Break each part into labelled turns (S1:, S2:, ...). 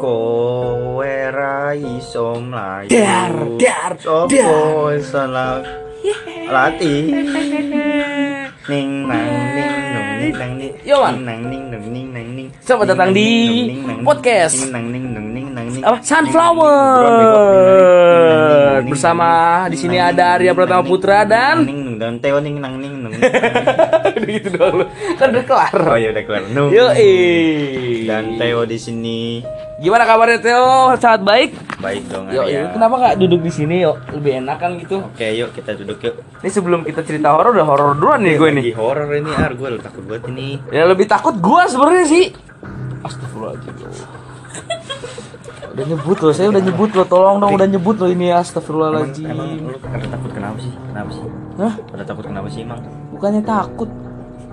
S1: kowe ra iso mlayu.
S2: Dar, dar,
S1: Sopo salah latih ning nang ning nung ning nang ning.
S2: Yo,
S1: nang ning nung ning nang ning.
S2: Selamat datang di podcast.
S1: ning nang ning nung ning
S2: apa? Sunflower bersama di sini ada Arya Pratama Putra dan
S1: dan Teo ning nang ning nung
S2: gitu doang lu. kan udah kelar.
S1: Oh ya udah kelar. Nung.
S2: Yo
S1: dan Teo di sini.
S2: Gimana kabarnya Theo? Sangat baik?
S1: Baik dong
S2: yo
S1: Arya.
S2: kenapa nggak duduk di sini yuk lebih enak kan gitu.
S1: Oke yuk kita duduk yuk.
S2: Ini sebelum kita cerita horor udah horor duluan nih gue nih
S1: Lagi horor ini ar. Gue takut banget ini.
S2: Ya lebih takut gua sebenarnya sih. Astagfirullahaladzim. udah nyebut loh saya udah nyebut loh tolong dong udah nyebut loh ini
S1: emang,
S2: Astagfirullahaladzim.
S1: Emang lu pada takut kenapa sih? Kenapa sih?
S2: Hah?
S1: pada takut kenapa sih emang?
S2: Bukannya takut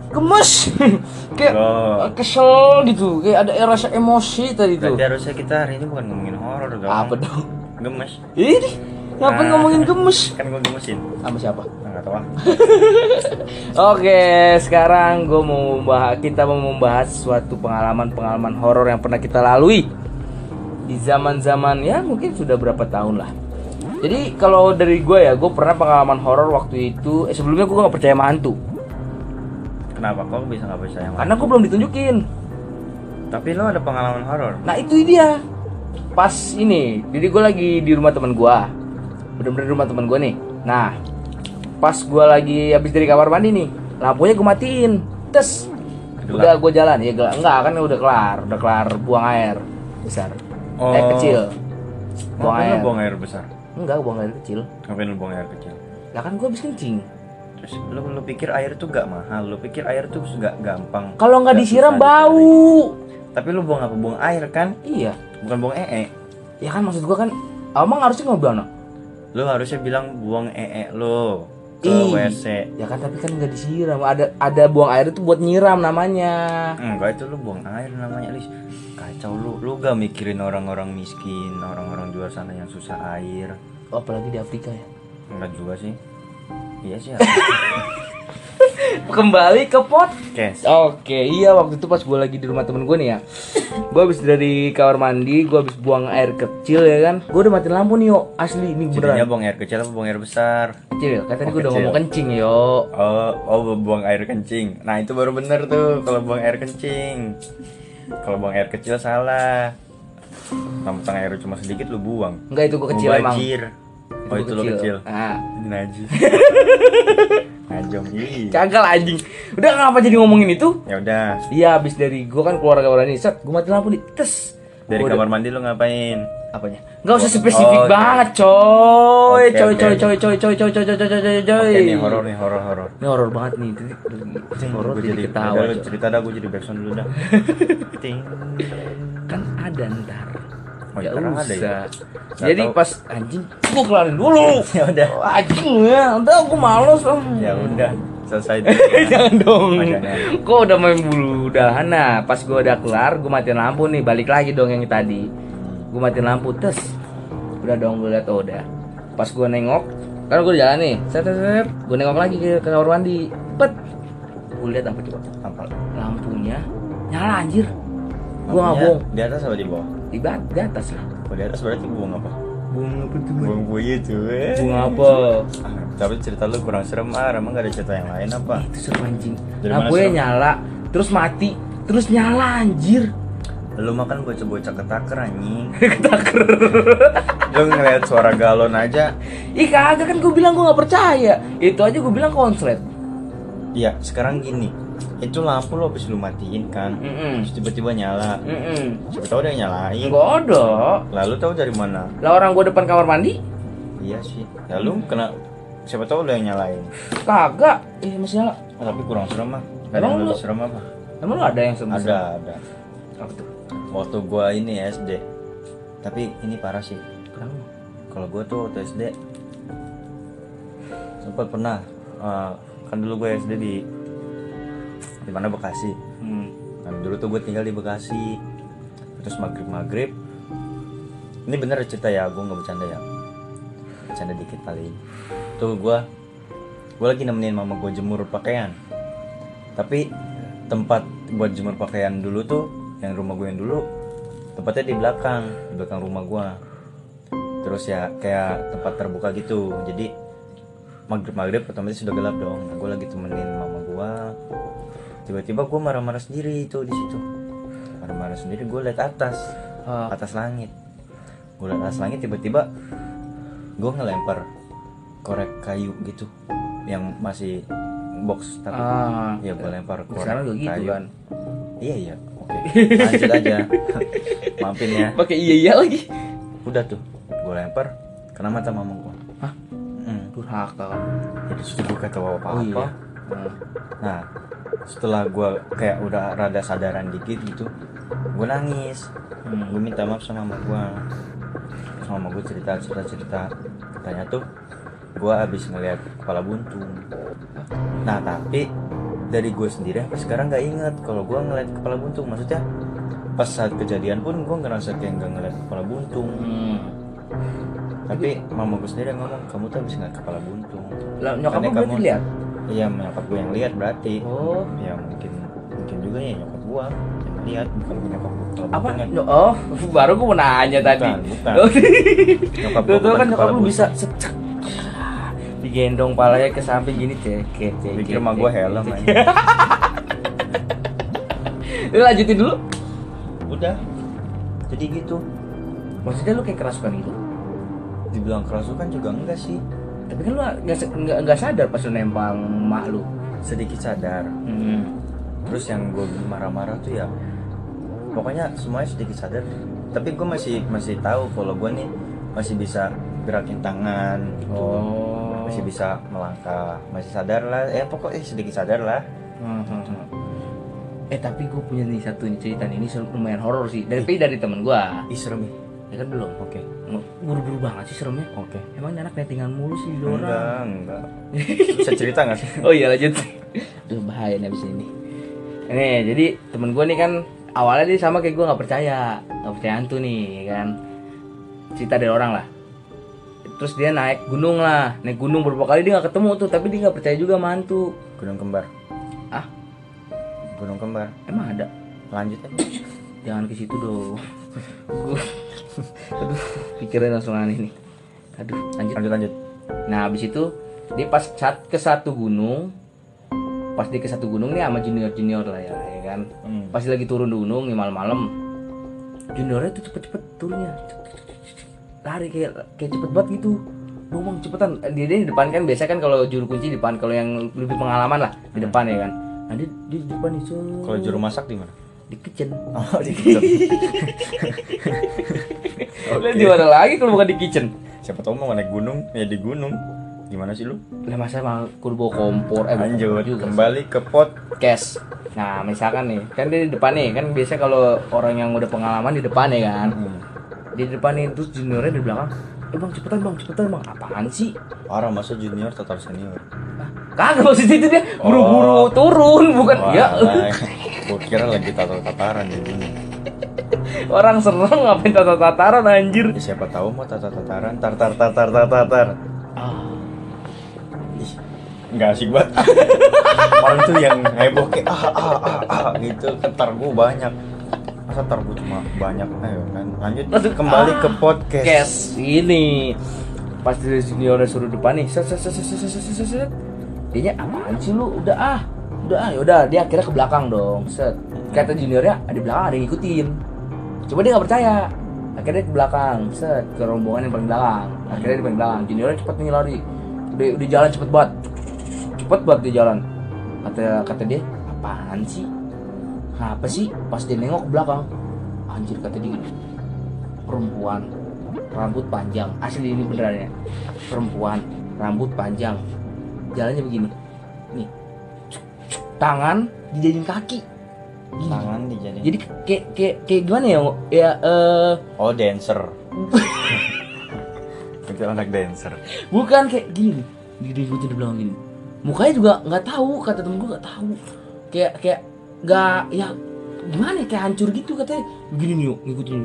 S2: gemes. Kayak
S1: Loh.
S2: kesel gitu kayak ada rasa emosi tadi tuh.
S1: Berarti harusnya kita hari ini bukan ngomongin horor dong.
S2: Apa dong?
S1: Gemes.
S2: Ini? Ngapain
S1: Ah.
S2: ngomongin gemes?
S1: kan gue gemesin.
S2: Sama siapa?
S1: Nah, nggak tahu ah.
S2: Oke, sekarang gue mau membahas kita mau membahas suatu pengalaman-pengalaman horor yang pernah kita lalui di zaman-zaman ya mungkin sudah berapa tahun lah. Jadi kalau dari gue ya, gue pernah pengalaman horor waktu itu. Eh, sebelumnya gue nggak percaya sama hantu,
S1: kenapa kok bisa nggak percaya sama
S2: karena gue belum ditunjukin.
S1: tapi lo ada pengalaman horor
S2: Nah itu dia. Pas ini, jadi gue lagi di rumah teman gue, bener-bener rumah teman gue nih. Nah, pas gue lagi habis dari kamar mandi nih, lampunya gue matiin. Tes, udah gue jalan ya. Enggak kan udah kelar, udah kelar buang air besar.
S1: Oh.
S2: Eh kecil. Buang
S1: ngapain
S2: air.
S1: buang air besar
S2: Enggak, buang air kecil.
S1: ngapain lo buang air kecil
S2: Lah kan gue habis kencing.
S1: terus lo lo pikir air tuh gak mahal lo pikir air tuh gak gampang
S2: Kalau nggak
S1: Nggak
S2: disiram
S1: susah
S2: bau.
S1: tapi lo buang apa buang air kan
S2: Iya.
S1: bukan buang ee
S2: Ya kan maksud gue kan Emang harusnya ngobrol no?
S1: lo harusnya bilang buang ee lo ke
S2: Ih.
S1: wc
S2: Ya kan tapi kan nggak disiram. Ada ada buang air itu buat nyiram namanya.
S1: Enggak itu lu buang air namanya Lis Kacau lu, lu gak mikirin orang-orang miskin, orang-orang luar sana yang susah air
S2: Oh, apalagi di Afrika ya.
S1: Enggak juga sih Iya sih
S2: Kembali ke podcast. Oke, iya waktu itu pas gue lagi di rumah temen gue nih ya. Gue habis dari kamar mandi, gue habis buang air kecil ya kan. Gue udah matiin lampu nih yo, asli ini
S1: Jadinya
S2: beneran
S1: buang air kecil apa buang air besar?
S2: Kecil ya, katanya
S1: Oh,
S2: gue udah ngomong kencing yo.
S1: Oh, oh buang air kencing. Nah itu baru bener tuh kalau buang air kencing. Kalau buang air kecil salah. Mentang air cuma sedikit lu buang.
S2: Enggak itu gue kecil emang.
S1: Mubazir. Oh
S2: gua
S1: itu lo kecil
S2: Nah,
S1: Ini najis Najong ih
S2: kagak lah, anjing Udah kenapa jadi ngomongin itu?
S1: Ya udah
S2: Iya, habis dari gue kan keluar kamar mandi, set gue matiin lampu nih, tes
S1: Dari
S2: Gua udah-
S1: kamar mandi lu ngapain?
S2: apanya? Gak usah spesifik
S1: Oh,
S2: banget, coy.
S1: Oke,
S2: coy,
S1: oke,
S2: coy, coy, coy, coy, coy, coy, coy, coy, coy, coy.
S1: Oke nih horor nih horor horor.
S2: Ini horor banget nih. Horor
S1: Gua
S2: jadi ketawa.
S1: udah, cerita dah gue jadi backsound dulu dah. Ting.
S2: Kan ada ntar.
S1: Oh,
S2: Gak
S1: ntar ada
S2: usah.
S1: ya?
S2: Jadi
S1: tahu.
S2: pas anjing, gua kelarin dulu.
S1: ya udah.
S2: Anjing ya, udah aku males. Om.
S1: Ya udah selesai.
S2: Jangan dong. Kok udah main bulu udahan nah, pas gua udah kelar, gua matiin lampu nih, balik lagi dong yang tadi. Gua matiin lampu tes. Udah dong gua liat oh, udah. Pas gua nengok, kan gua udah jalan nih. Set set set. Gua nengok lagi ke, ke kamar mandi. Pet. Gua lihat apa coba?
S1: Apa?
S2: Lampunya nyala anjir. Gua nggak
S1: Lampunya
S2: bohong.
S1: Di atas apa di bawah?
S2: Di, di atas lah.
S1: Oh, di atas berarti buang apa?
S2: Bunga apa tuh?
S1: Buang buaya tuh. eh.
S2: Bunga apa?
S1: Ah, Tapi cerita lu kurang serem ah, emang gak ada cerita yang lain apa?
S2: Itu seru anjing.
S1: Dari
S2: Lampunya
S1: seru?
S2: nyala, terus mati, terus nyala anjir.
S1: Lu makan bocah-bocah ketaker anjing.
S2: Ketaker.
S1: Lu ngeliat suara galon aja.
S2: Ih kagak kan gue bilang gue nggak percaya. Itu aja gue bilang konslet.
S1: Iya, sekarang gini. Itu lampu lo habis lu matiin kan.
S2: Mm
S1: Terus tiba-tiba nyala.
S2: -mm.
S1: Siapa tahu dia yang nyalain.
S2: Gak ada.
S1: Lalu tahu dari mana?
S2: Lah orang gue depan kamar mandi?
S1: Iya sih. Lalu kena siapa tahu lo yang nyalain.
S2: Kagak. Ih masih nyala.
S1: Oh, tapi kurang serem mah. Ada
S2: Emang
S1: yang
S2: lu-
S1: serem apa?
S2: Emang lu ada yang sebesar?
S1: Ada, ada. Waktu gua ini SD. Tapi ini parah sih.
S2: Kenapa?
S1: Kalau gua tuh waktu SD sempat pernah eh, kan dulu gue SD di di mana Bekasi.
S2: Hmm.
S1: Nah, dulu tuh gue tinggal di Bekasi. Terus maghrib maghrib. Ini bener cerita ya, gue nggak bercanda ya. Bercanda dikit paling. Tuh gue, gue lagi nemenin mama gue jemur pakaian. Tapi tempat buat jemur pakaian dulu tuh, yang rumah gue yang dulu tempatnya di belakang di belakang rumah gua terus ya kayak tempat terbuka gitu jadi maghrib maghrib otomatis sudah gelap dong nah, gue lagi temenin mama gua tiba-tiba gua marah-marah sendiri itu di situ marah-marah sendiri gue liat atas
S2: Ah.
S1: atas langit gue liat atas langit tiba-tiba gue ngelempar korek kayu gitu yang masih box tapi
S2: Ah.
S1: ya gue lempar korek
S2: Sekarang juga gitu
S1: kayu
S2: kan.
S1: iya iya oke lanjut aja maafin ya
S2: Pakai iya iya lagi.
S1: udah tuh gue lempar kena mata mama gue
S2: Hah?
S1: hmm.
S2: Durhaka
S1: jadi sudah gue kata apa apa
S2: Oh iya.
S1: Nah setelah gue kayak udah rada sadaran dikit gitu gue nangis
S2: Hmm.
S1: gue minta maaf sama mama gue terus mama gue cerita cerita cerita katanya tuh gue abis ngeliat kepala buntung nah tapi dari gue sendiri sampai sekarang nggak inget kalau gue ngeliat kepala buntung maksudnya pas saat kejadian pun gue ngerasa kayak nggak ngeliat kepala buntung
S2: Hmm.
S1: tapi mama gue sendiri yang ngomong kamu tuh abis ngeliat kepala buntung
S2: Lah nyokap berarti
S1: kamu-
S2: lihat.
S1: Iya nyokap gue yang lihat berarti
S2: Oh.
S1: ya mungkin mungkin juga ya nyokap gue yang lihat bukan nyokap gue
S2: Apa? Nyo- Oh, baru gua mau nanya tadi.
S1: Bukan, bukan.
S2: Oh,
S1: Nyokap
S2: tuh
S1: bukan
S2: kan nyokap lu bisa secek. Digendong palanya ke samping gini ceket ceket.
S1: Pikir mah gue helm aja.
S2: Lu lanjutin dulu.
S1: Udah. Jadi gitu.
S2: Maksudnya lu kayak kerasukan gitu?
S1: Dibilang kerasukan juga enggak sih.
S2: Tapi kan lu nggak nggak sadar pas lu nempel mak lu.
S1: Sedikit sadar.
S2: Hmm.
S1: Terus yang gue marah-marah tuh ya pokoknya semuanya sedikit sadar. Tapi gue masih masih tahu kalau gue nih masih bisa gerakin tangan gitu.
S2: Oh.
S1: Masih bisa melangkah, masih sadar lah. Ya pokoknya sedikit sadar lah.
S2: Hmm, hmm, hmm. Eh tapi gue punya nih satu nih cerita nih, ini lumayan horor sih. Dari dari temen gue.
S1: Ih serem ya.
S2: Ya kan belum.
S1: Oke.
S2: Buru-buru banget sih seremnya.
S1: Oke.
S2: Emang ini anak nettingan mulu sih di
S1: Enggak,
S2: orang.
S1: enggak. Bisa cerita gak sih?
S2: Oh iya lanjut. Duh bahaya nih abis ini. Ini jadi temen gue nih kan awalnya dia sama kayak gue nggak percaya, nggak percaya hantu nih ya kan. Cerita dari orang lah. Terus dia naik gunung lah, naik gunung beberapa kali dia nggak ketemu tuh, tapi dia nggak percaya juga sama hantu.
S1: Gunung kembar.
S2: Ah,
S1: Gunung kembar.
S2: emang ada?
S1: Lanjut aja.
S2: Jangan ke situ dong. Aduh, pikiran langsung aneh nih. Aduh, lanjut.
S1: Lanjut lanjut.
S2: Nah, habis itu dia pas saat ke satu gunung, pas dia ke satu gunung nih sama junior-junior lah ya, ya kan.
S1: Hmm.
S2: Pas lagi turun di gunung nih malam-malam, juniornya tuh cepet-cepet turunnya, lari kayak kayak cepet banget gitu. Bang, cepetan. Dia, dia di depan kan biasa kan kalau juru kunci di depan, kalau yang lebih pengalaman lah di depan ya kan. Nah dia, dia di depan set.
S1: Kalau juru masak di mana?
S2: Di kitchen.
S1: Oh, di kitchen.
S2: Lah di mana lagi kalau bukan di kitchen?
S1: Siapa tahu mau naik gunung, ya di gunung. Gimana sih lu?
S2: Lah masa kudu bawa kompor eh
S1: Lanjut,
S2: juga sih.
S1: kembali ke pot.
S2: cash. Nah, misalkan nih, kan dia di depan nih, kan biasa kalau orang yang udah pengalaman di depan ya kan.
S1: Hmm.
S2: Di depan nih, terus juniornya di belakang. Eh bang, cepetan bang, cepetan bang. Apaan sih?
S1: Parah masa junior tetap senior.
S2: Ah, Kagak maksud itu dia buru-buru
S1: Oh.
S2: turun, bukan ya.
S1: Gue kira lagi tato tataran jadinya.
S2: Orang serem ngapain tato tataran anjir?
S1: Ya, siapa tahu mau tato tataran, tar tar tar tar tar tar. tar.
S2: Ah.
S1: Ih, nggak asik banget. Orang tuh yang heboh kayak ah ah ah ah gitu. Ketar gue banyak masa gue cuma banyak ayo kan lanjut
S2: Aduh,
S1: kembali
S2: ah,
S1: ke podcast
S2: kes. ini pasti dari udah suruh depan nih set set set set set set set dianya sih lu udah ah udah ah, yaudah dia akhirnya ke belakang dong, set. Kata juniornya "Ah, di belakang ada yang ngikutin. Coba dia nggak percaya. Akhirnya ke belakang, set ke rombongan yang paling belakang. Akhirnya dia paling belakang. Juniornya cepet nih lari. Udah, udah jalan cepet banget. Cepet banget dia jalan. Kata kata dia, apaan sih? Kenapa sih? Pas dia nengok ke belakang, anjir kata dia perempuan rambut panjang asli ini beneran ya perempuan rambut panjang jalannya begini nih tangan dijadiin kaki. Gini.
S1: Tangan dijadiin.
S2: jadi kayak kayak kayak gimana ya ya eh.
S1: Oh dancer. Itu anak dancer.
S2: bukan kayak gini. Nih diikutin di belakang gini mukanya juga nggak tahu kata temen gue nggak tahu. Kayak kayak nggak ya gimana ya, kayak hancur gitu katanya. Begini nih yuk ngikutin.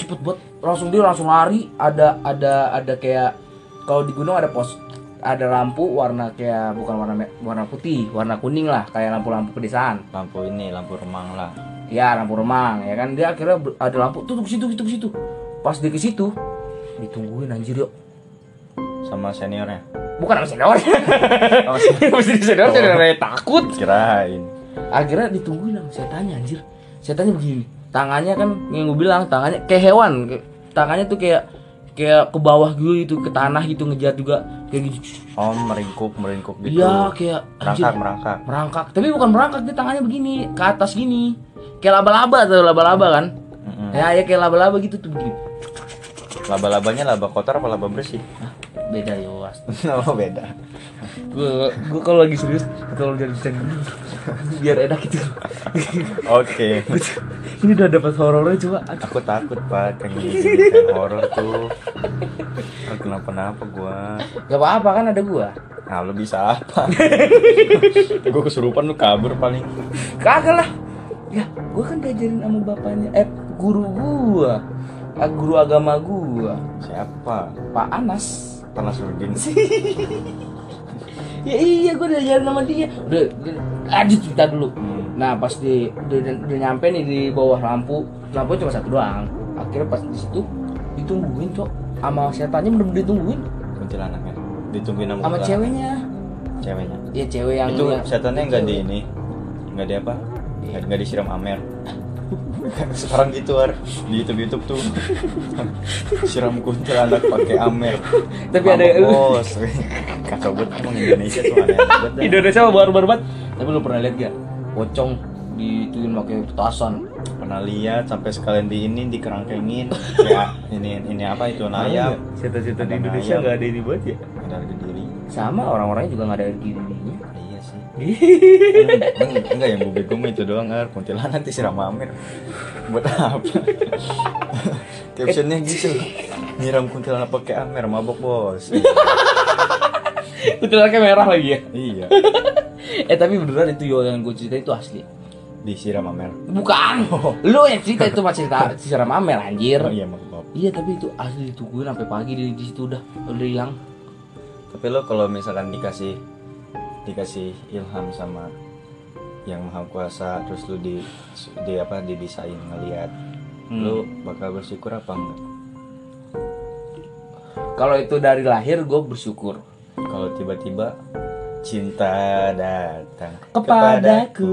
S2: Cepet banget langsung dia langsung lari. Ada ada ada kayak kalau di gunung ada pos ada lampu warna kayak bukan warna warna putih warna kuning lah kayak lampu-lampu pedesaan.
S1: Lampu ini, lampu remang lah.
S2: ya lampu remang ya kan? Dia akhirnya ada lampu tuh ke situ ke situ. Pas dia ke situ ditungguin anjir yuk.
S1: Sama seniornya?
S2: Bukan sama senior.
S1: Oh,
S2: mesti senior senior takut.
S1: Kirain.
S2: Akhirnya ditungguin sama setannya anjir. Setannya begini tangannya kan yang gue bilang tangannya kayak hewan. Tangannya tuh kayak kayak ke bawah gitu ke tanah gitu ngejar juga. Kayak gitu.
S1: Oh meringkuk meringkuk gitu.
S2: Iya kayak
S1: merangkak merangkak.
S2: Merangkak. Tapi bukan merangkak dia tangannya begini ke atas gini. Kayak laba-laba tuh laba-laba kan?
S1: Mm-mm.
S2: ya ya kayak laba-laba gitu tuh begini.
S1: Laba-labanya laba kotor apa laba bersih?
S2: Hah, beda ya was
S1: oh beda.
S2: Gue gue kalau lagi serius kalau jadi bercanda biar enak gitu.
S1: Oke.
S2: Ini udah dapat horornya coba
S1: aku takut pak kayak horor tuh. Ah, kenapa-napa gua?
S2: Gak apa-apa kan ada gua.
S1: Nah lu bisa apa? Gua kesurupan lu kabur paling.
S2: Kagak lah. Ya, gua kan diajarin sama bapaknya, eh guru gua. Ah, guru agama gua,
S1: siapa?
S2: Pak Anas.
S1: Panas Rudin
S2: Ya iya, gua diajarin sama dia. Udah, udah lanjut cerita dulu.
S1: Hmm.
S2: Nah, pas di udah, udah nyampe nih di bawah lampu, lampu cuma satu doang. Akhirnya pas di situ ditungguin, Cok. Sama setannya bener-bener ditungguin
S1: kuntilanaknya ditungguin sama
S2: sama ceweknya.
S1: ceweknya
S2: Ya cewek yang
S1: itu setannya nggak di ini nggak di apa nggak nggak disiram amer sekarang gitu ar di YouTube YouTube tuh siram kuntilanak pakai amer
S2: Tapi ada-
S1: bos kacau banget emang Indonesia tuh aneh banget dah.
S2: Indonesia baru-baru banget. Tapi lu pernah lihat gak? Pocong dituin pakai petasan.
S1: pernah lihat sampai sekalian di ini dikerangkengin ya ini ini apa itu ayam
S2: Cerita-cerita
S1: di Indonesia nggak
S2: ada ini banget ya?
S1: ada harga diri
S2: Sama orang-orangnya juga nggak ada dirinya.
S1: Enggak yang gue bego itu doang ar kuntilanak disiram amer buat apa captionnya gitu nyiram kuntilanak pakai amer mabok bos
S2: Kuntilanaknya merah lagi ya.
S1: iya
S2: Eh tapi beneran itu yo yang gue cerita itu asli.
S1: disiram amer
S2: Bukan. Lu yang cerita itu masih cerita siram amel anjir.
S1: oh iya maaf
S2: Iya tapi itu asli ditungguin sampai pagi di, di situ udah udah hilang.
S1: tapi lo kalau misalkan dikasih dikasih ilham sama yang maha kuasa terus lu di di apa dibisain ngelihat
S2: Hmm.
S1: lu bakal bersyukur apa enggak
S2: Kalau itu dari lahir gue bersyukur.
S1: kalau tiba-tiba cinta datang
S2: Kepadaku.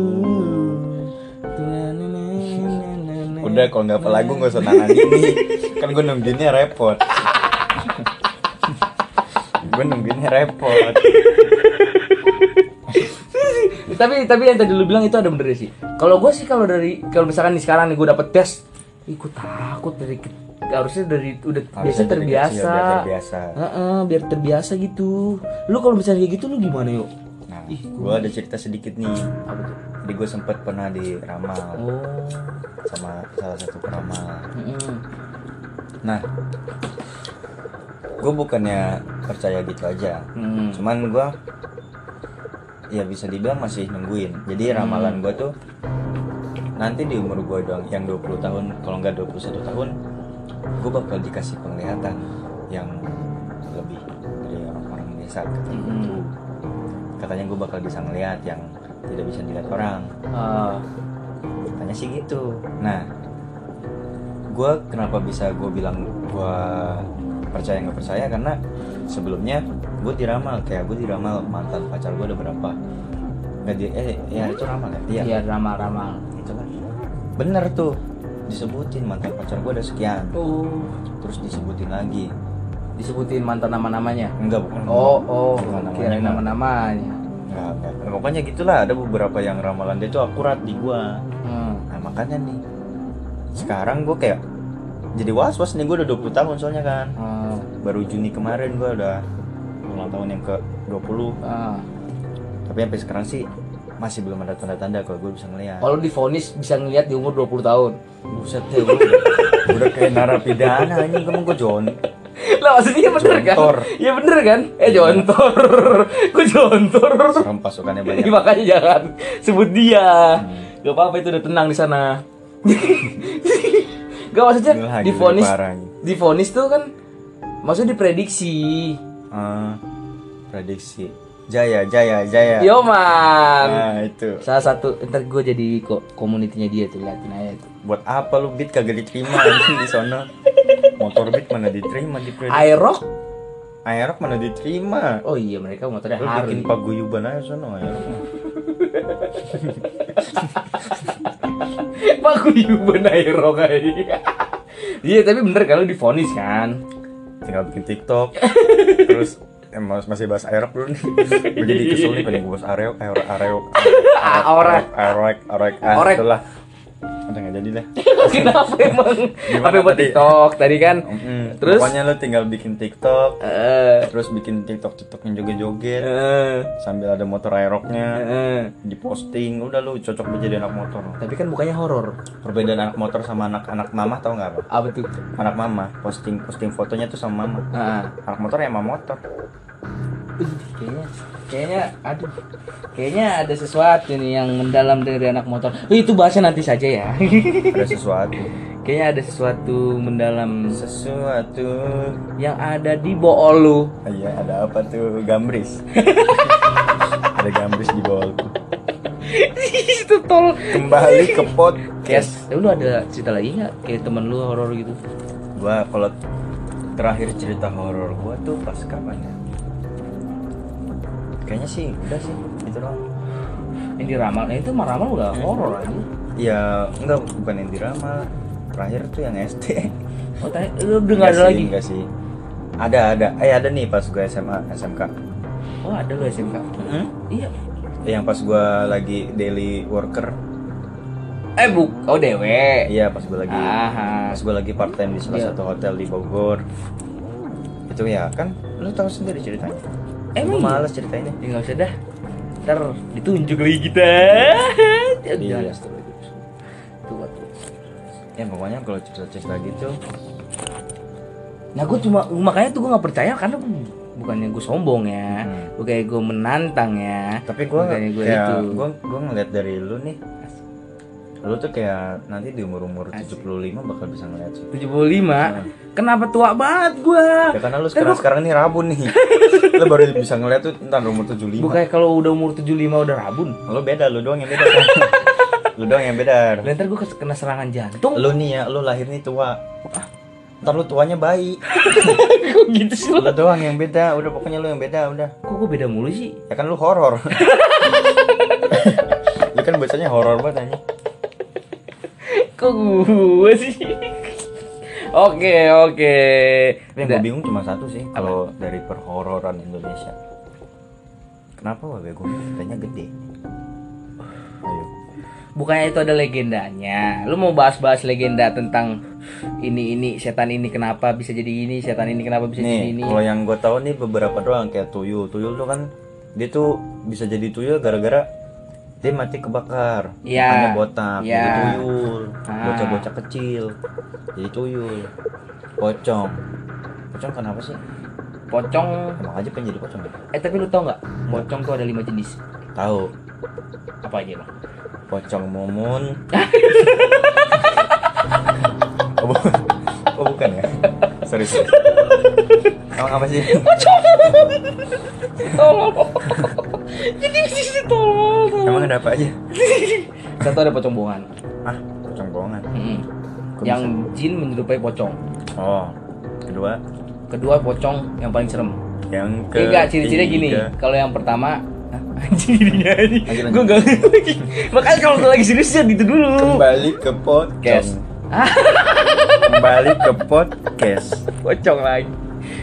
S1: Udah kalau nggak apa lagu nggak usah nangan ini Kan gue nungguinnya repot Gue nungguinnya repot
S2: tapi tapi yang tadi lu bilang itu ada bener sih. Kalau gue sih kalau dari kalau misalkan nih sekarang nih gue dapet tes gue takut dari harusnya dari udah biasa
S1: Harusnya dari
S2: terbiasa.
S1: biar terbiasa.
S2: Heeh, biar terbiasa gitu. Lu kalau misalnya kayak gitu lu gimana yuk?
S1: Nah
S2: Ih,
S1: gue ada cerita sedikit nih.
S2: Apa tuh?
S1: Jadi gue sempet pernah diramal
S2: oh.
S1: Sama salah satu peramal
S2: heeh.
S1: Nah Gue bukannya percaya gitu aja.
S2: Hmm.
S1: Cuman gue Ya bisa dibilang masih nungguin. Jadi ramalan gue tuh Nanti di umur gue dong Yang 20 tahun Kalau nggak 21 tahun Gue bakal dikasih penglihatan Yang lebih Dari orang-orang biasa katanya
S2: Hmm.
S1: gitu. Katanya gue bakal bisa ngeliat Yang tidak bisa dilihat orang.
S2: Ah,
S1: Katanya sih gitu. Nah gue kenapa bisa gue bilang gue percaya nggak percaya? Karena sebelumnya gue diramal kayak gue diramal mantan pacar gue ada berapa? Nggak di eh ya itu ramal ya? Iya
S2: iya ramal-ramal
S1: itu kan bener tuh disebutin mantan pacar gue ada sekian.
S2: Oh.
S1: Terus disebutin lagi.
S2: Disebutin mantan nama-namanya?
S1: Enggak bukan.
S2: Oh oh kira nama-namanya.
S1: enggak. Nah, pokoknya gitulah ada beberapa yang ramalan dia tuh akurat di gue
S2: hmm.
S1: Nah makanya nih Sekarang gue kayak Jadi was-was nih gue udah 20 tahun soalnya kan.
S2: Hmm.
S1: Baru Juni kemarin gue udah Ulang tahun yang ke 20
S2: Ah.
S1: Tapi sampai sekarang sih Masih belum ada tanda-tanda kalau gue bisa ngeliat
S2: Kalau difonis bisa ngelihat di umur 20 tahun.
S1: Buset deh gue Udah kayak narapidana anjing kamu gue John
S2: Lah maksudnya bener
S1: Jontor.
S2: kan? Iya bener kan? Eh jontor. Gue jontor.
S1: Serem pasukannya banyak
S2: Iya, makanya jangan sebut dia.
S1: Hmm.
S2: Gak apa-apa itu udah tenang di sana. Gak maksudnya
S1: Gila,
S2: difonis difonis tuh kan maksudnya diprediksi.
S1: Ah, Prediksi Jaya, Jaya, Jaya.
S2: Yo man.
S1: Nah, itu.
S2: Salah satu ntar gue jadi kok komunitinya dia tuh liatin aja tuh.
S1: Buat apa lu beat kagak diterima anjing di sono? Motor beat mana diterima di Prediksi.
S2: Aerox?
S1: Aerok mana diterima?
S2: Oh iya mereka motornya
S1: Lu
S2: Harley.
S1: bikin paguyuban aja sono Aerok mah.
S2: Pak Guyuban Aerox aja. Iya tapi bener kalau difonis kan.
S1: Tinggal bikin TikTok. Terus mas- masih bahas Aerok dulu nih. Gue jadi kesel nih pengen gue bahas Aerok, Aerok, Aerok. Aerok, Aerok,
S2: Orek.
S1: itulah. Udah nggak jadi deh.
S2: Kenapa emang?
S1: Gimana
S2: Apa buat? TikTok tadi kan?
S1: Mm,
S2: Terus?
S1: Pokoknya lu tinggal bikin TikTok,
S2: Eh,
S1: terus bikin TikTok TikTok yang joget-joget
S2: eh,
S1: sambil ada motor aeroknya
S2: eh.
S1: diposting udah lu cocok banget jadi anak motor
S2: Tapi kan bukannya horor.
S1: perbedaan anak motor sama anak-anak mama tau nggak apa
S2: Apa tuh?
S1: anak mama posting posting fotonya tuh sama mama
S2: Ah.
S1: anak motor ya mama motor
S2: kayaknya kayaknya aduh. Kayaknya ada sesuatu nih yang mendalam dari anak motor. Eh, itu bahasnya nanti saja ya.
S1: Ada sesuatu.
S2: Kayaknya ada sesuatu mendalam.
S1: Sesuatu.
S2: Yang ada di bawah lu.
S1: Iya ada apa tuh? Gambris. Ada gambris di tuh
S2: itu tol.
S1: Kembali ke podcast
S2: ya lu ada cerita lagi nggak? Kayak temen lu horor gitu.
S1: Gua kalau terakhir cerita horor gua tuh pas kapan ya kayaknya sih udah sih itu doang.
S2: Yang diramal nah, itu mah ramal udah horor aja.
S1: Ya enggak bukan yang diramal terakhir tuh yang SD
S2: oh tadi lu udah nggak ada
S1: sih,
S2: lagi?
S1: enggak sih. Ada ada. Eh ada nih pas gue SMA SMK
S2: oh ada lu SMK iya.
S1: Yang pas gue lagi daily worker.
S2: Eh bu oh dewe
S1: iya pas gue lagi
S2: Aha.
S1: pas gue lagi part time di salah
S2: Iya.
S1: satu hotel di Bogor. Itu ya kan? Lu tahu sendiri ceritanya
S2: Emang iya?
S1: males ceritainnya
S2: Ya nggak usah dah. Ntar ditunjuk lagi kita.
S1: Iya.
S2: Jangan tuh. Tua tuh.
S1: ya pokoknya kalau cerita-cerita gitu
S2: Nah gue cuma makanya tuh gue nggak percaya karena bukannya gue sombong ya,
S1: Hmm.
S2: bukannya gue menantang ya.
S1: tapi gue
S2: gue
S1: kayak
S2: itu.
S1: gue gue ngeliat dari lu nih lu tuh kayak nanti di umur umur 75 bakal bisa ngeliat sih.
S2: 75 Kenapa tua banget gue?
S1: ya karena lu sekarang sekarang nih rabun nih. Lu baru bisa ngeliat tuh ntar umur 75
S2: Bukannya kalau udah umur 75 udah rabun.
S1: lu beda lu doang yang beda kan? lu doang yang beda.
S2: Ntar gue kena serangan jantung.
S1: lu nih ya lu lahir nih tua. Ntar lu tuanya bayi.
S2: Kok gitu sih
S1: lu? Doang yang beda udah pokoknya lu yang beda udah.
S2: Kok gue beda mulu sih?
S1: ya kan lu horor. Lu kan biasanya horor banget aja
S2: Kok gue sih? Oke oke.
S1: yang gue bingung cuma satu sih kalau dari perhororan Indonesia kenapa wabe gue katanya gede ayo
S2: Bukannya itu ada legendanya. Lu mau bahas-bahas legenda tentang ini ini setan ini kenapa bisa jadi ini, setan ini kenapa bisa jadi
S1: nih
S2: ini.
S1: kalau yang gue tahu nih beberapa doang kayak tuyul tuyul tuh kan dia tuh bisa jadi tuyul gara-gara dia mati kebakar
S2: Iya.
S1: Mukanya botak
S2: Iya.
S1: jadi tuyul
S2: Ah.
S1: bocah-bocah kecil jadi tuyul pocong pocong kenapa sih
S2: Pocong.
S1: emang aja pengen jadi pocong ya?
S2: Eh tapi lu tau nggak? Pocong tuh ada lima jenis.
S1: tahu
S2: Apa aja bang?
S1: pocong mumun oh, bu- oh, bukan ya sorry sorry emang apa sih
S2: Tolong. jadi di sini tolong.
S1: Emang ada apa aja
S2: Satu ada pocong bohongan.
S1: ah pocong bohongan. Kok
S2: Yang jin menyerupai pocong.
S1: oh kedua
S2: Kedua pocong yang paling serem.
S1: yang ke
S2: Eh, Enggak, ciri-cirinya gini. Kalau yang pertama Hah? anjing dirinya anjing.
S1: Lanjut, lanjut.
S2: Gue enggak lagi. Makanya kalau lagi serius ya itu dulu.
S1: kembali ke podcast kembali ke podcast
S2: Pocong lagi.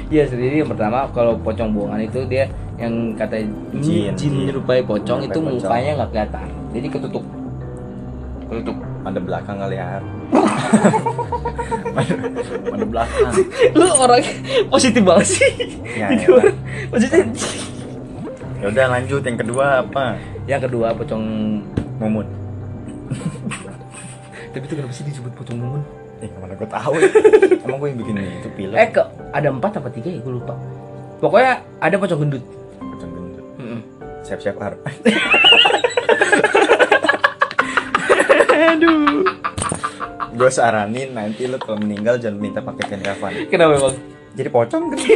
S2: Ya, jadi yang pertama kalau pocong bohongan itu dia yang kata
S1: Jin.
S2: jin, menyerupai pocong
S1: Menyerupai
S2: itu
S1: pocong.
S2: mukanya nggak kelihatan. Jadi ketutup. Ketutup.
S1: pada belakang kali ya pada, belakang
S2: Lu orang positif banget sih.
S1: Ya,
S2: Jadi
S1: ya.
S2: orang maksudnya
S1: ya udah lanjut yang kedua apa
S2: yang kedua pocong
S1: mumun
S2: tapi itu kenapa sih disebut pocong mumun?
S1: eh ke mana gue tahu emang gue yang bikin itu film
S2: Eh ke ada empat apa tiga ya gue lupa. Pokoknya ada pocong gendut.
S1: Siap-siap har
S2: Aduh.
S1: gue saranin nanti lo kalau meninggal jangan minta pakai kain kafan
S2: Kenapa bang?
S1: jadi pocong kan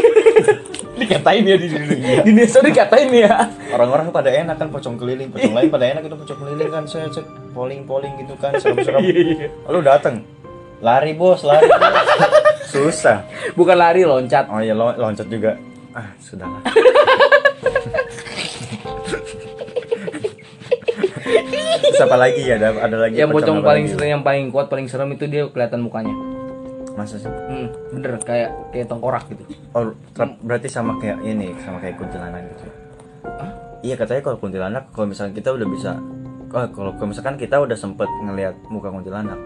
S2: Dikatain ya di sini. Di desa dikatain ya.
S1: orang-orang pada enak kan pocong keliling pocong lain pada enak itu pocong keliling kan saya cek polling gitu kan serem-serem
S2: Iya,
S1: lu dateng lari bos lari bos. susah
S2: Bukan lari loncat.
S1: oh iya lo- loncat juga ah sudahlah Terus apa lagi ya ada ada lagi
S2: Yang pocong
S1: apa
S2: paling serem, yang paling kuat, paling serem itu dia kelihatan mukanya.
S1: masa sih
S2: Hmm, bener kayak kayak tengkorak gitu.
S1: oh berarti sama kayak ini sama kayak kuntilanak gitu iya katanya kalau kuntilanak kalau misalnya kita udah bisa oh, kalau kalau misalkan kita udah sempet ngelihat muka kuntilanak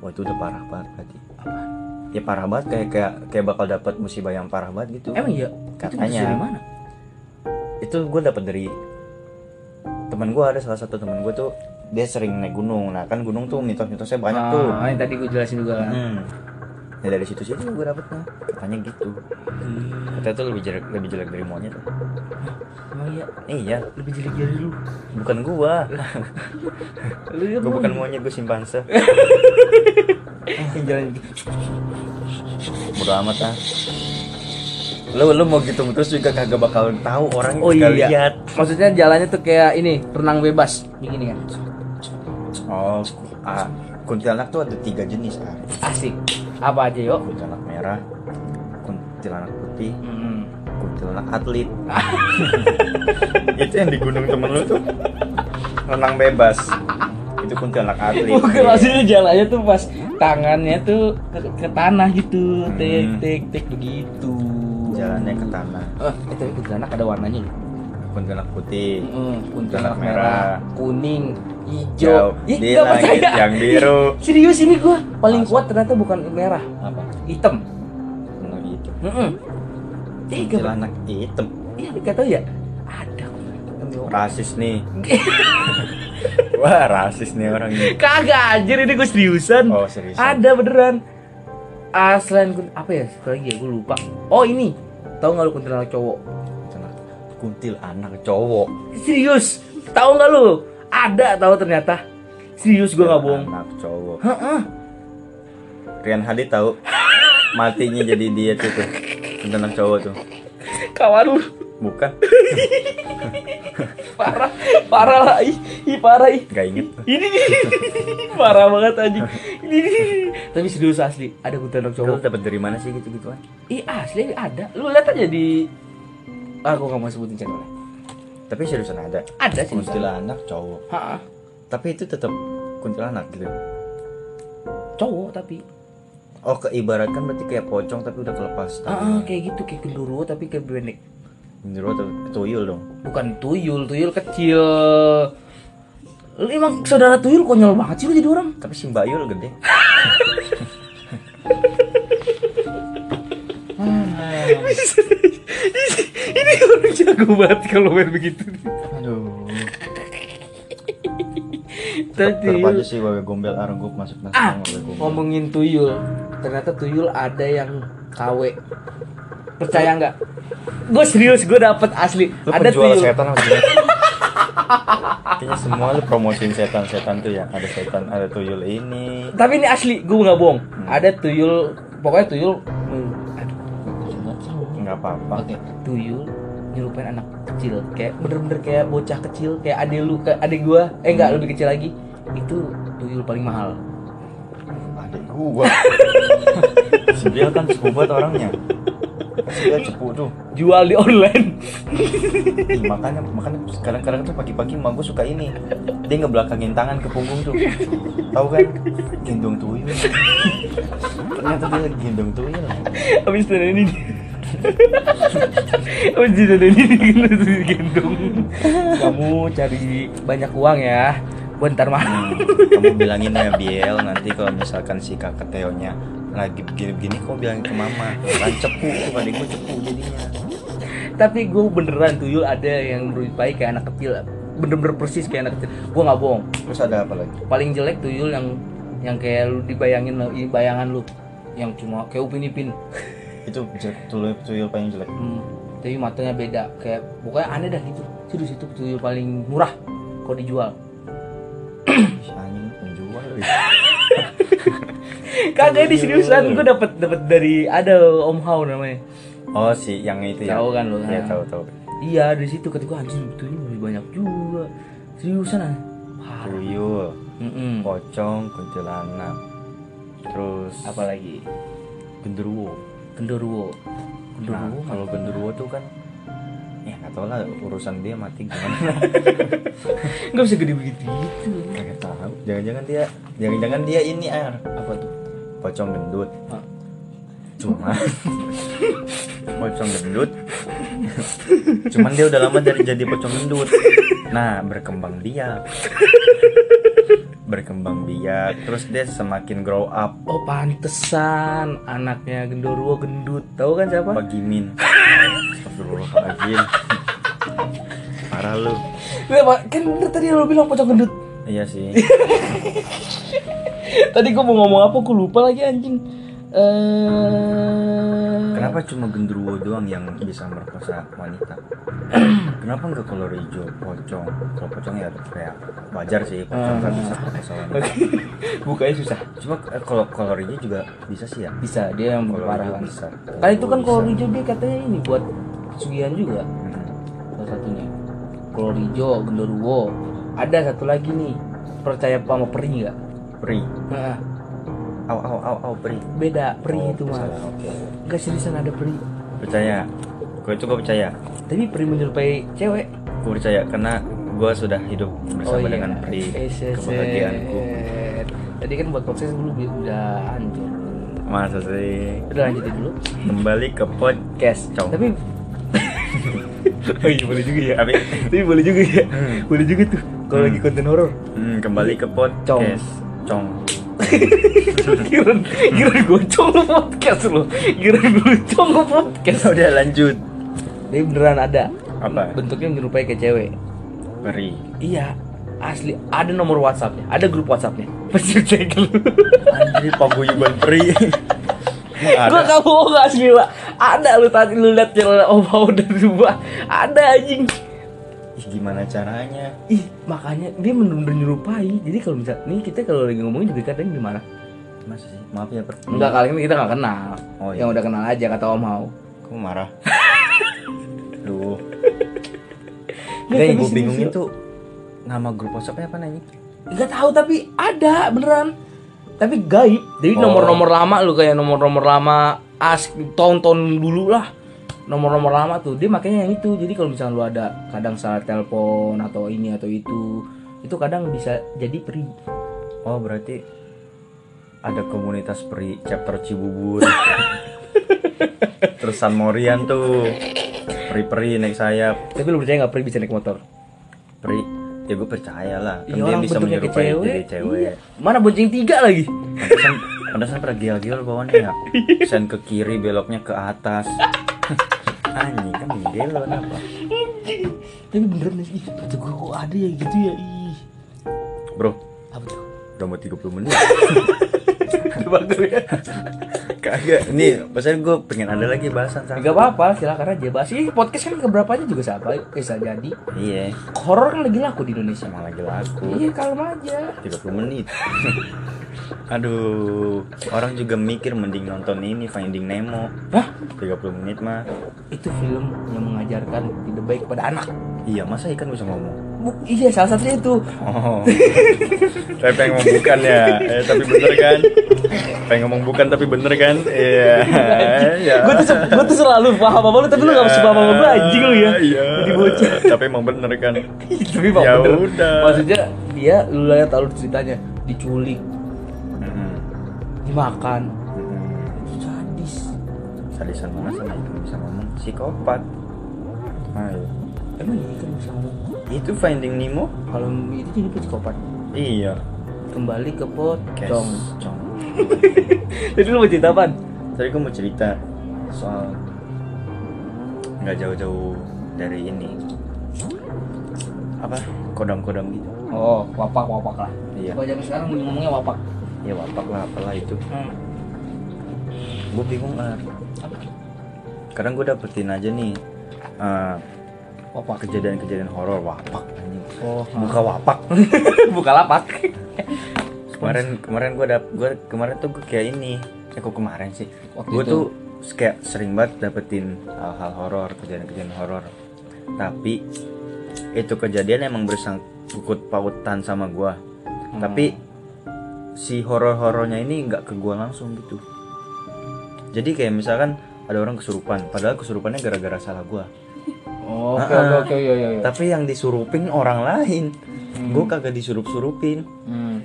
S1: wah itu udah parah banget berarti ya parah banget kayak kayak kayak bakal dapat musibah yang parah banget gitu
S2: Emang iya?
S1: Katanya.
S2: Itu bisa dari mana?
S1: itu gue dapat dari teman gue ada salah satu teman gue tuh dia sering naik gunung. Nah kan gunung tuh mitos-mitosnya banyak tuh.
S2: Ah, yang tadi gue jelasin juga kan.
S1: hmm. ya dari situ situ gue dapetnya katanya gitu. Katanya tuh lebih jelek lebih jelek dari monyet.
S2: Emang iya?
S1: iya.
S2: Lebih jelek dari lu.
S1: bukan gua.
S2: Lu ya
S1: gua bukan monyet gua simpanse.
S2: Yang jalan
S1: bodo amat ah lu lu mau gitu terus juga kagak bakal tahu orang
S2: Oh iya.
S1: lihat
S2: Maksudnya jalannya tuh kayak ini, renang bebas. Begini kan.
S1: oh ah, kuntilanak tuh ada tiga jenis ah
S2: Asik. Apa aja, yuk?
S1: kuntilanak merah kuntilanak putih
S2: Hmm.
S1: kuntilanak atlet itu yang di gunung temen lu tuh renang bebas itu kuntilanak atlet
S2: Bukan maksudnya jalannya tuh pas tangannya tuh ke, ke tanah gitu, tek
S1: Hmm.
S2: tek tek begitu.
S1: Jalannya ke tanah
S2: Eh, eh tapi kuntilanak ada warnanya loh.
S1: kuntilanak putih
S2: Hmm, kuntilanak merah,
S1: merah,
S2: kuning,
S1: hijau.
S2: Ih,
S1: di langit
S2: percaya.
S1: yang biru
S2: Serius ini gua paling
S1: Masa?
S2: kuat ternyata bukan merah,
S1: apa
S2: hitam.
S1: Nah, gitu
S2: Heeh. Eh, gak
S1: kuntilanak hitam
S2: Iya, gak tahu ya. Ada
S1: rasis nih wah rasis nih orang ini
S2: Kagak anjir ini gue seriusan.
S1: oh serius
S2: Ada beneran. Ah, selain apa ya? Satu lagi ya, gue lupa. Oh ini, tahu nggak lu kuntilanak cowok?
S1: kuntilanak kuntil anak cowok
S2: Serius, tahu nggak lu? Ada tahu ternyata. Serius gue nggak bohong.
S1: anak cowok
S2: Heeh.
S1: Rian Hadid tahu matinya jadi dia tuh tuh kuntilanak cowok tuh
S2: Kawan lu
S1: bukan
S2: parah, parah lah, ih, ih parah ih.
S1: nggak inget
S2: Ini nih, parah banget anjing. Ini. Tapi serius asli, ada kuntilanak
S1: Lu
S2: cowok.
S1: dapat dari mana sih gitu gituan
S2: Ih asli ada. Lu lihat aja di Ah, gue gak mau sebutin channelnya.
S1: tapi seriusan ada
S2: Ada sih.
S1: kuntilanak cowok
S2: Ha,
S1: tapi itu tetap kuntilanak gitu
S2: cowok tapi.
S1: oh keibaratkan berarti kayak pocong tapi udah kelepas
S2: Ah, kayak gitu kayak genderuwo tapi kayak pendek.
S1: Genderuwo atau tuyul dong
S2: Bukan tuyul, tuyul kecil. Lu emang saudara tuyul konyol banget sih lu jadi orang.
S1: tapi si Mbak Yul gede
S2: Ini orang jago banget kalau main begitu.
S1: aduh
S2: tuyul.
S1: aja sih wawe gombel argup masuk masuk
S2: Ah, ngomongin tuyul. Ternyata tuyul ada yang KW. Percaya nggak? Gue serius, gue dapet asli.
S1: lu
S2: ada
S1: penjual
S2: tuyul.
S1: setan apa? Kayaknya semua lu promosiin setan-setan tuh ya Ada setan, ada tuyul ini
S2: Tapi ini asli, gue nggak bohong.
S1: Hmm.
S2: Ada tuyul, pokoknya tuyul. hmm, Aduh, nggak tahu.
S1: Nggak apa-apa
S2: Oke, tuyul nyerupain anak kecil, kayak bener-bener kayak bocah kecil, kayak adik lu, kayak adik gua, eh enggak lebih kecil lagi. Itu tuyul paling mahal.
S1: Adik gua Sebil kan cepu banget orangnya Dia cepu tuh
S2: Jual di online.
S1: Ih, makanya makanya kadang-kadang tuh pagi-pagi emak gua suka ini dia ngebelakangin tangan ke punggung tuh tahu kan gendong tuyul ternyata dia gendong tuyul
S2: Habis itu ini. Habis itu ini gendong. Kamu cari banyak uang ya. Bentar mah.
S1: Hmm, kamu bilangin ya Biel nanti kalau misalkan si kakak Teonya lagi begini-begini kamu bilangin ke mama. Kan cepu tuh adik gua cepu jadinya.
S2: Tapi gue beneran tuyul ada yang berupai kayak anak kecil. Bener-bener persis kayak anak kecil. Gue nggak bohong.
S1: terus ada apa lagi?
S2: Paling jelek tuyul yang yang kayak lu dibayangin bayangan lu. Yang cuma kayak upin ipin.
S1: Itu tuyul tuyul paling jelek.
S2: Hmm, tapi matanya beda. Kayak pokoknya aneh dah gitu. Serius itu tuyul paling murah kalau dijual.
S1: Anjing penjual.
S2: Kagak ini seriusan. gue dapat dapat dari ada om Hao namanya.
S1: Oh si yang itu ya?
S2: Tahu kan lu,
S1: ya
S2: nah.
S1: tahu tahu.
S2: Iya dari situ ketika anjing betulnya lebih banyak juga. Seriusan ah?
S1: Tuyul. Pocong kuntilanak. Terus
S2: apalagi
S1: genderuwo.
S2: Genderuwo.
S1: Nah
S2: genderuwo
S1: kalau genderuwo tuh kan ya nggak tau lah urusan dia mati gimana.
S2: Nggak bisa gede begitu gitu.
S1: Kagak tahu. Jangan-jangan dia, jangan-jangan dia ini air
S2: apa tuh
S1: pocong gendut. Cuma pocong gendut. Cuman dia udah lama dari jadi pocong gendut. Nah, berkembang biak. Berkembang biak, terus dia semakin grow up.
S2: oh pantesan anaknya genderuwo gendut tahu kan siapa
S1: Bagimin. Astagfirullahaladzim. Parah lu.
S2: Iya, kan tadi lo bilang pocong gendut
S1: Iya sih.
S2: tadi gua mau ngomong apa gua lupa lagi anjing eh
S1: Kenapa cuma genderuwo doang yang bisa merkosa wanita? Kenapa nggak kolor hijau, pocong? Kalau pocong ya kayak wajar sih, pocong nggak bisa merkosa wanita.
S2: bukanya susah
S1: Cuma eh, kalau kolor hijau juga bisa sih ya.
S2: bisa dia yang
S1: Kolor
S2: parah
S1: hijau
S2: kan
S1: bisa.
S2: kan itu kan kolor hijau dia katanya ini buat pesugihan juga
S1: Hmm.
S2: salah satunya kolor hijau genderuwo ada satu lagi nih percaya sama peri nggak
S1: Peri,
S2: nah,
S1: au au au au peri.
S2: beda peri
S1: Oh,
S2: itu mah
S1: Oke.
S2: nggak seriusan ada peri
S1: Percaya. Gue itu gue percaya.
S2: tapi peri menyerupai cewek
S1: Gue percaya karena gue sudah hidup bersama dengan peri
S2: Eh,
S1: kebahagiaanku.
S2: tadi kan buat podcast dulu udah hancur
S1: Masa sih?
S2: udah lanjutin dulu
S1: Kembali ke podcast. Cong.
S2: Tapi Oh iya boleh juga ya.
S1: Tapi
S2: Tapi boleh juga ya. Boleh juga tuh kalau
S1: Hmm.
S2: lagi konten horor.
S1: hmm, kembali ke podcast. Cong.
S2: Kira kira gocong lo podcast lo. Kira gocong lo podcast.
S1: Udah lanjut.
S2: Tapi beneran ada.
S1: Apa?
S2: Bentuknya menyerupai kayak cewek.
S1: Peri.
S2: Iya. Asli ada nomor WhatsAppnya, ada grup WhatsAppnya. Pasti cek lu.
S1: Anjir paguyuban peri. Emang
S2: Gua
S1: ada.
S2: gak bohong asli pak. Ada lu tadi lu lihat channel Om Mau dan Dua. Ada anjing.
S1: Ih, gimana caranya?
S2: Ih, makanya dia bener-bener nyerupai. Jadi kalau misal nih kita kalau lagi ngomongin juga kadang gimana?
S1: Masa sih? Maaf ya, Per.
S2: Enggak kali ini kita nggak kenal.
S1: Oh, iya.
S2: Yang udah kenal aja kata Om Hao.
S1: Kamu marah? Duh. Enggak yang gue bingung itu nama grup WhatsAppnya apa nanya?
S2: Enggak tahu tapi ada beneran. Tapi gaib. Jadi
S1: Oh.
S2: nomor-nomor lama lu kayak nomor-nomor lama as tahun-tahun dulu lah. Nomor-nomor lama tuh dia makanya yang itu. Jadi kalau misalnya lu ada kadang salah telepon atau ini atau itu, itu kadang bisa jadi peri.
S1: Oh berarti ada komunitas peri chapter Cibubur. Terus San Morian tuh peri-peri naik sayap.
S2: Tapi lu percaya nggak peri bisa naik motor?
S1: Peri, ya gue percaya lah. Kan
S2: Iya,
S1: dia bisa menyerupai
S2: cewek.
S1: jadi cewek.
S2: Iya. Mana bonceng tiga lagi?
S1: Pantesan, pada gel-gel bawahnya ya. Sen ke kiri, beloknya ke atas. Anjing kan gel kenapa?
S2: Tapi beneran nih, ih, gue kok ada ya gitu ya, ih.
S1: Bro,
S2: Apa tuh?
S1: udah mau 30 menit.
S2: Bagus ya.
S1: Kagak, nih maksudnya gue pengen ada lagi bahasan sama.
S2: Gak apa-apa, silakan aja bahas. Ini podcast kan keberapanya juga siapa bisa jadi.
S1: Iya,
S2: Horor kan lagi laku di Indonesia.
S1: sama lagi laku.
S2: Iya, kalem aja.
S1: 30 menit. Aduh, orang juga mikir mending nonton ini Finding Nemo.
S2: Hah?
S1: 30 menit mah.
S2: Itu film yang mengajarkan tidak baik pada anak.
S1: Iya, masa ikan bisa ngomong?
S2: Bu, iya, salah satunya itu.
S1: Oh. Saya pengen ngomong bukan ya. Eh, tapi bener kan? Pengen ngomong bukan tapi bener kan? Iya. Iya.
S2: gue tuh gue tuh selalu paham apa lu tapi lu gak bisa paham apa gue anjing lu ya.
S1: Iya.
S2: Jadi bocah.
S1: Tapi emang bener kan?
S2: tapi bang
S1: Ya
S2: bener.
S1: udah.
S2: Maksudnya dia lu lihat alur ceritanya diculik. Dimakan.
S1: Mm-mm.
S2: Itu sadis.
S1: Sadisan mana sana itu bisa ngomong? Psikopat. Ayo.
S2: Emang ini kan bisa ngomong.
S1: Itu Finding Nemo?
S2: Kalau itu jadi psikopat.
S1: Iya.
S2: Kembali ke pocong.
S1: Cong.
S2: Jadi lu mau cerita apaan?
S1: Tadi gue mau cerita soal nggak jauh-jauh dari ini apa kodam-kodam gitu.
S2: Oh, wapak wapak lah.
S1: Iya.
S2: Kalau zaman sekarang ngomongnya wapak.
S1: Ya wapak lah apalah itu.
S2: Hmm.
S1: Gue bingung ah. Kadang gue dapetin aja nih eh,
S2: Wapak.
S1: kejadian-kejadian horor wapak anjing.
S2: Oh,
S1: Buka wapak.
S2: buka lapak.
S1: kemarin kemarin gue dap gue kemarin tuh gue kayak ini. Eh kok kemarin sih? Gue tuh kayak sering banget dapetin hal-hal horor, kejadian-kejadian horor. tapi itu kejadian emang bersangkut pautan sama gua
S2: Hmm.
S1: tapi si horor-horornya ini nggak ke gua langsung gitu jadi kayak misalkan ada orang kesurupan padahal kesurupannya gara-gara salah gua
S2: Oh, Oke oke oke iya iya. iya.
S1: tapi yang disurupin orang lain gua kagak disurup-surupin
S2: Hmm.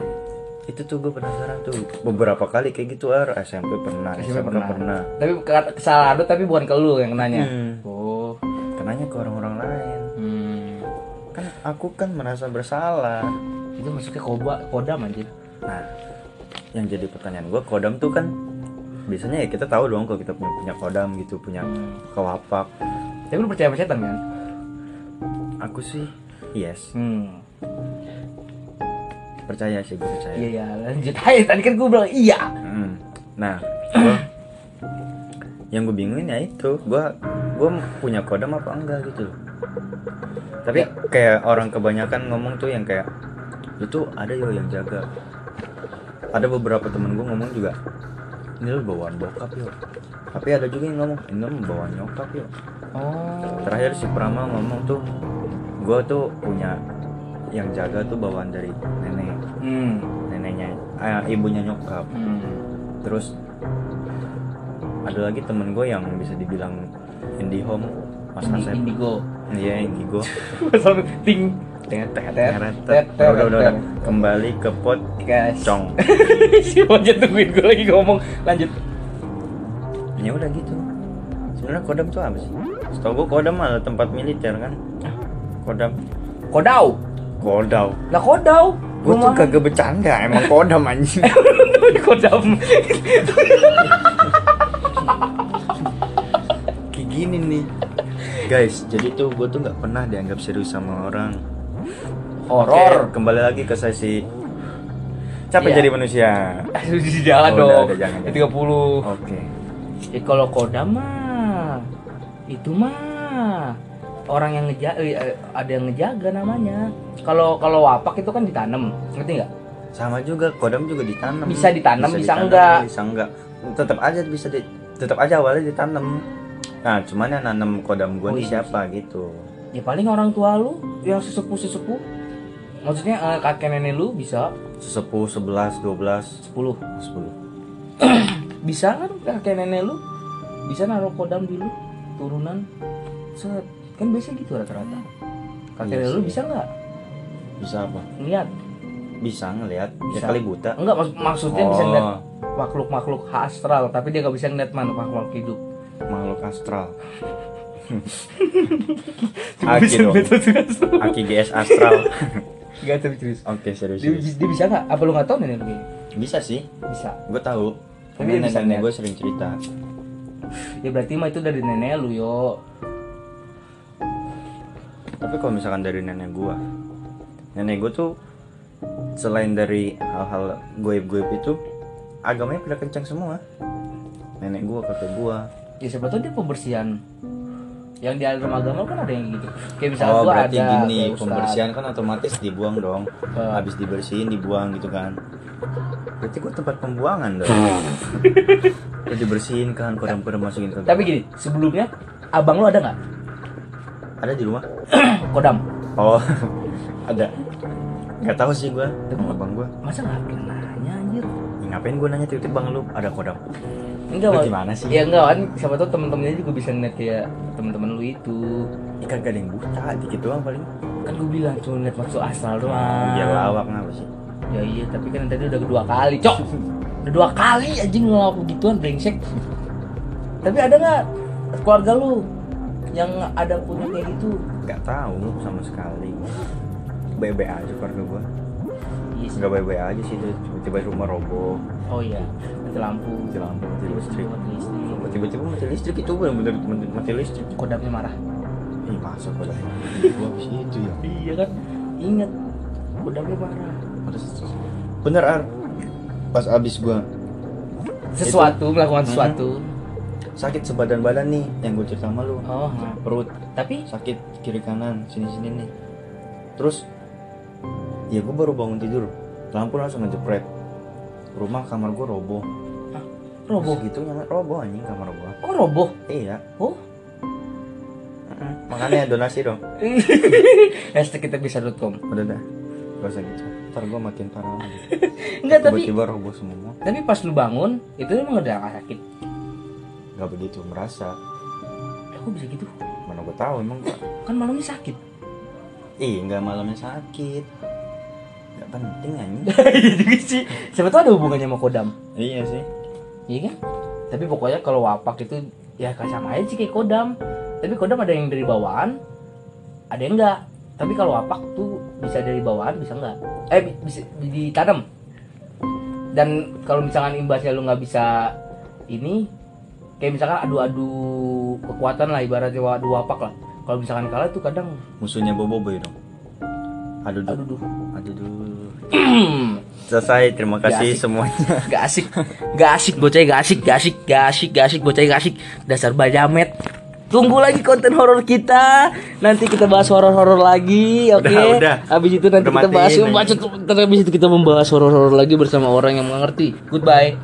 S1: itu tuh gue penasaran tuh beberapa kali kayak gitu ar SMP pernah
S2: SMP
S1: SMK
S2: pernah.
S1: pernah,
S2: Tapi ke- kesalahan lu tapi bukan ke lu yang nanya.
S1: Hmm.
S2: Oh.
S1: kenanya ke orang-orang lain
S2: Hmm.
S1: kan aku kan merasa bersalah
S2: Itu masuknya koba kodam anjir.
S1: Nah yang jadi pertanyaan gue kodam tuh kan biasanya ya kita tahu dong kalau kita punya, punya kodam gitu punya
S2: Hmm.
S1: kawapak
S2: Tapi lu percaya sama setan kan?
S1: aku sih yes
S2: Hmm.
S1: percaya sih gue percaya
S2: Iya ya, lanjut aja. Tadi kan gue bilang iya.
S1: Mm. nah gua, yang gue bingungin ya itu gue gue punya kodam apa enggak gitu tapi kayak orang kebanyakan ngomong tuh yang kayak itu ada yo yang jaga ada beberapa temen gue ngomong juga ini lu bawaan bokap yo tapi ada juga yang ngomong ini lu bawaan nyokap yo
S2: Oh.
S1: terakhir si Prama ngomong tuh gue tuh punya yang jaga tuh bawaan dari nenek
S2: Hmm.
S1: neneknya eh, ibunya nyokap
S2: Hmm.
S1: terus ada lagi temen gue yang bisa dibilang indie home mas
S2: Indi-
S1: Asep
S2: Indigo.
S1: iya indigo
S2: Pasal ting.
S1: Udah, udah, kembali ke pot cong.
S2: Si aja tungguin gue lagi ngomong. Lanjut.
S1: ya udah gitu. Sebenarnya kodam tuh apa sih? Setahu gue kodam adalah tempat militer kan? Kodam.
S2: Kodau.
S1: kodau.
S2: Lah kodau.
S1: gue tuh kagak bercanda emang kodam anjing.
S2: Kodam.
S1: kayak gini nih. Guys jadi tuh gue tuh nggak pernah dianggap serius sama orang
S2: Horor.
S1: Kembali lagi ke sesi capek
S2: Iya.
S1: jadi manusia
S2: Di jalan
S1: Oh,
S2: dong.
S1: udah, jangan.
S2: 30.
S1: oke
S2: Eh kalau kodam mah itu mah orang yang ngejaga ada yang ngejaga namanya. Kalau kalau wapak itu kan ditanam, ngerti nggak?
S1: sama juga kodam juga ditanam
S2: Bisa ditanam, bisa
S1: ditanam,
S2: enggak.
S1: bisa enggak tetap aja bisa di tetap aja awalnya ditanam nah cuman yang nanam kodam gue
S2: Oh,
S1: nih
S2: iya.
S1: siapa gitu
S2: Ya paling orang tua lu yang sesepuh sesepuh. Maksudnya eh, kakek nenek lu bisa?
S1: Sesepuh 11 12
S2: 10
S1: 10
S2: Bisa kan kakek nenek lu? Bisa naruh kodam dulu turunan? Set. Kan biasa gitu rata-rata. Kakek
S1: Iya
S2: nenek lu bisa nggak?
S1: Bisa apa?
S2: Ngeliat?
S1: bisa ngelihat ya
S2: Bisa.
S1: kali buta.
S2: Enggak mak- maksudnya bisa ngeliat
S1: oh.
S2: makhluk-makhluk astral tapi dia nggak bisa ngeliat mana makhluk hidup.
S1: makhluk astral. Aki dong.
S2: makhluk.
S1: Aki GS astral
S2: Gak tapi serius.
S1: oke serius,
S2: Dia,
S1: serius.
S2: dia bisa nggak? Apa lu nggak tahu nenek lu
S1: bisa sih
S2: Bisa.
S1: gue tahu
S2: Tapi
S1: nenek
S2: ngeliat.
S1: gue sering cerita
S2: Ya berarti mah itu dari nenek lu yo.
S1: tapi kalau misalkan dari nenek gua nenek gua tuh selain dari hal-hal goib-goib itu agamanya pada kencang semua nenek gua kakek gua
S2: Ya siapa tahu dia pembersihan. Yang di dalam agama kan ada yang gitu. Kayak misalnya
S1: oh
S2: gua
S1: berarti
S2: ada
S1: gini pembersihan kan otomatis dibuang dong. Habis dibersihin dibuang gitu kan. Berarti gua tempat pembuangan dong. Udah dibersihin kan kodam-kodam masukin ke
S2: Tapi gini, sebelumnya abang lu ada nggak?
S1: Ada di rumah.
S2: Kodam?
S1: oh ada. Nggak tahu sih gua sama abang gua.
S2: Masa nggak pernah nanya anjir?
S1: Ya, ngapain gua nanya tiba-tiba bang lu ada kodam
S2: Enggak,
S1: Lu gimana sih?
S2: Ya enggak kan, siapa tahu temen-temennya juga bisa ngeliat kayak temen-temen lu itu.
S1: Ya kagak ada yang buta, dikit doang paling.
S2: Kan gue bilang cuma ngeliat masuk astral doang.
S1: Biar lawak ngapa sih?
S2: Ya iya, tapi kan tadi udah kedua kali, cok. Udah dua kali anjing ngelawak begituan brengsek. Tapi ada nggak keluarga lu yang ada punya kayak gitu?
S1: Gak tahu sama sekali. Bebe aja keluarga gua.
S2: Iya sih.
S1: Enggak bebe aja sih itu tiba-tiba rumah roboh,
S2: Oh iya, mati lampu.
S1: mati lampu, mati listrik.
S2: Mati listrik.
S1: Tiba-tiba mati listrik itu benar-benar mati- mati listrik.
S2: Kodamnya marah.
S1: Ih, masa. Gua habis itu ya.
S2: Iya kan? Ingat, kodamnya marah.
S1: Bener Ar. Pas abis gua
S2: Sesuatu melakukan
S1: Mhm.
S2: sesuatu.
S1: sakit sebadan badan nih yang gue cerita sama lu.
S2: Oh.
S1: Perut
S2: tapi
S1: sakit kiri kanan sini sini nih terus ya gue baru bangun tidur lampu langsung ngejepret rumah kamar gue roboh
S2: roboh.
S1: gitu nyaman roboh anjing kamar gue
S2: Oh roboh.
S1: iya
S2: Oh,
S1: Makanya donasi dong.
S2: Hashtag kita bisa.com
S1: Udah dah. Gak usah gitu. Ntar gue makin parah lagi.
S2: Enggak tapi
S1: Tiba-tiba roboh semua.
S2: tapi pas lu bangun itu emang udah gak sakit.
S1: Gak begitu merasa.
S2: Aku bisa gitu.
S1: Mana gue tahu emang gua.
S2: Kan malamnya sakit.
S1: Ih, nggak malamnya sakit. Gak penting anjing.
S2: Iya sih. Siapa tahu ada hubungannya sama kodam.
S1: iya sih.
S2: Iya kan? Tapi pokoknya kalau wapak itu ya sama aja sih kayak kodam. Tapi kodam ada yang dari bawaan, ada yang enggak. Tapi kalau wapak tuh bisa dari bawaan, bisa enggak. Eh bi- bisa ditanam. Dan kalau misalkan imbasnya lu nggak bisa ini, kayak misalkan adu-adu kekuatan lah ibaratnya adu wapak lah. Kalau misalkan kalah tuh kadang
S1: Musuhnya Bobo Boy dong. Aduh,
S2: aduh
S1: aduh,
S2: duh.
S1: Selesai, terima kasih
S2: asik.
S1: semuanya.
S2: Gak asik, gak asik bocah, gak asik, gak asik, gak asik, gak asik, bocah gak asik. Dasar bajamet. Tunggu lagi konten horor kita. Nanti kita bahas horor-horor lagi, oke?
S1: Udah, udah.
S2: Habis itu nanti
S1: Udah
S2: kita bahas, baca, habis itu kita membahas horor-horor lagi bersama orang yang mengerti. Goodbye.